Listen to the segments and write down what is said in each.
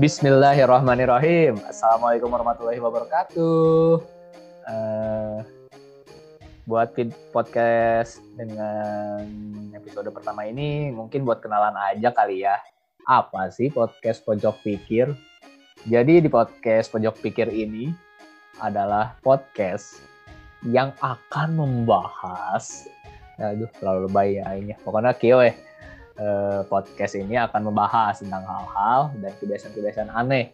Bismillahirrahmanirrahim. Assalamualaikum warahmatullahi wabarakatuh. Uh, buat podcast dengan episode pertama ini mungkin buat kenalan aja kali ya. Apa sih podcast Pojok Pikir? Jadi di podcast Pojok Pikir ini adalah podcast yang akan membahas aduh terlalu lebay ya ini pokoknya kio ya eh, podcast ini akan membahas tentang hal-hal dan kebiasaan-kebiasaan aneh.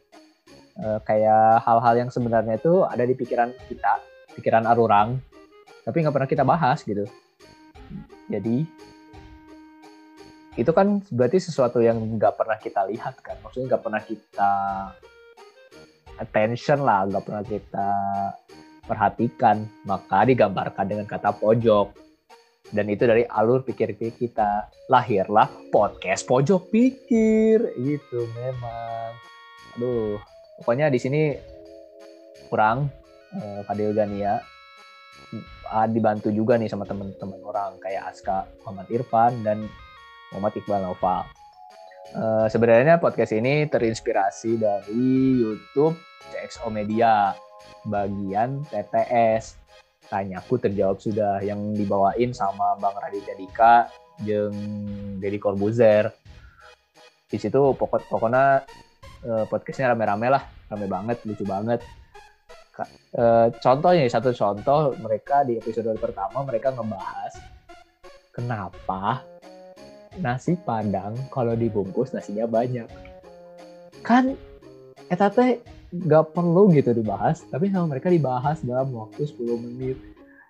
Eh, kayak hal-hal yang sebenarnya itu ada di pikiran kita pikiran arurang tapi nggak pernah kita bahas gitu. Jadi itu kan berarti sesuatu yang nggak pernah kita lihat kan. Maksudnya nggak pernah kita attention lah nggak pernah kita perhatikan. Maka digambarkan dengan kata pojok dan itu dari alur pikir kita. Lahirlah podcast pojok pikir. Itu memang. Aduh pokoknya di sini kurang eh, Fadil Gania ah, dibantu juga nih sama teman-teman orang kayak Aska Muhammad Irfan dan Muhammad Iqbal Nova. Eh, sebenarnya podcast ini terinspirasi dari YouTube CXO Media bagian TTS tanyaku terjawab sudah yang dibawain sama Bang Raditya Dika yang Deddy Corbuzier. Di situ pokok pokoknya uh, podcastnya rame-rame lah rame banget lucu banget. Uh, contohnya satu contoh mereka di episode pertama mereka ngebahas kenapa nasi padang kalau dibungkus nasinya banyak. Kan etate nggak perlu gitu dibahas, tapi sama mereka dibahas dalam waktu 10 menit.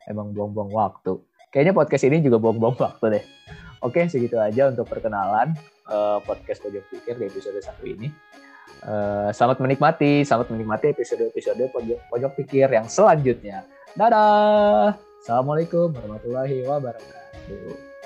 Emang buang-buang waktu. Kayaknya podcast ini juga buang-buang waktu deh. Oke, segitu aja untuk perkenalan uh, podcast Pojok Pikir di episode satu ini. Uh, selamat menikmati, selamat menikmati episode-episode Pojok, Pojok Pikir yang selanjutnya. Dadah! Assalamualaikum warahmatullahi wabarakatuh.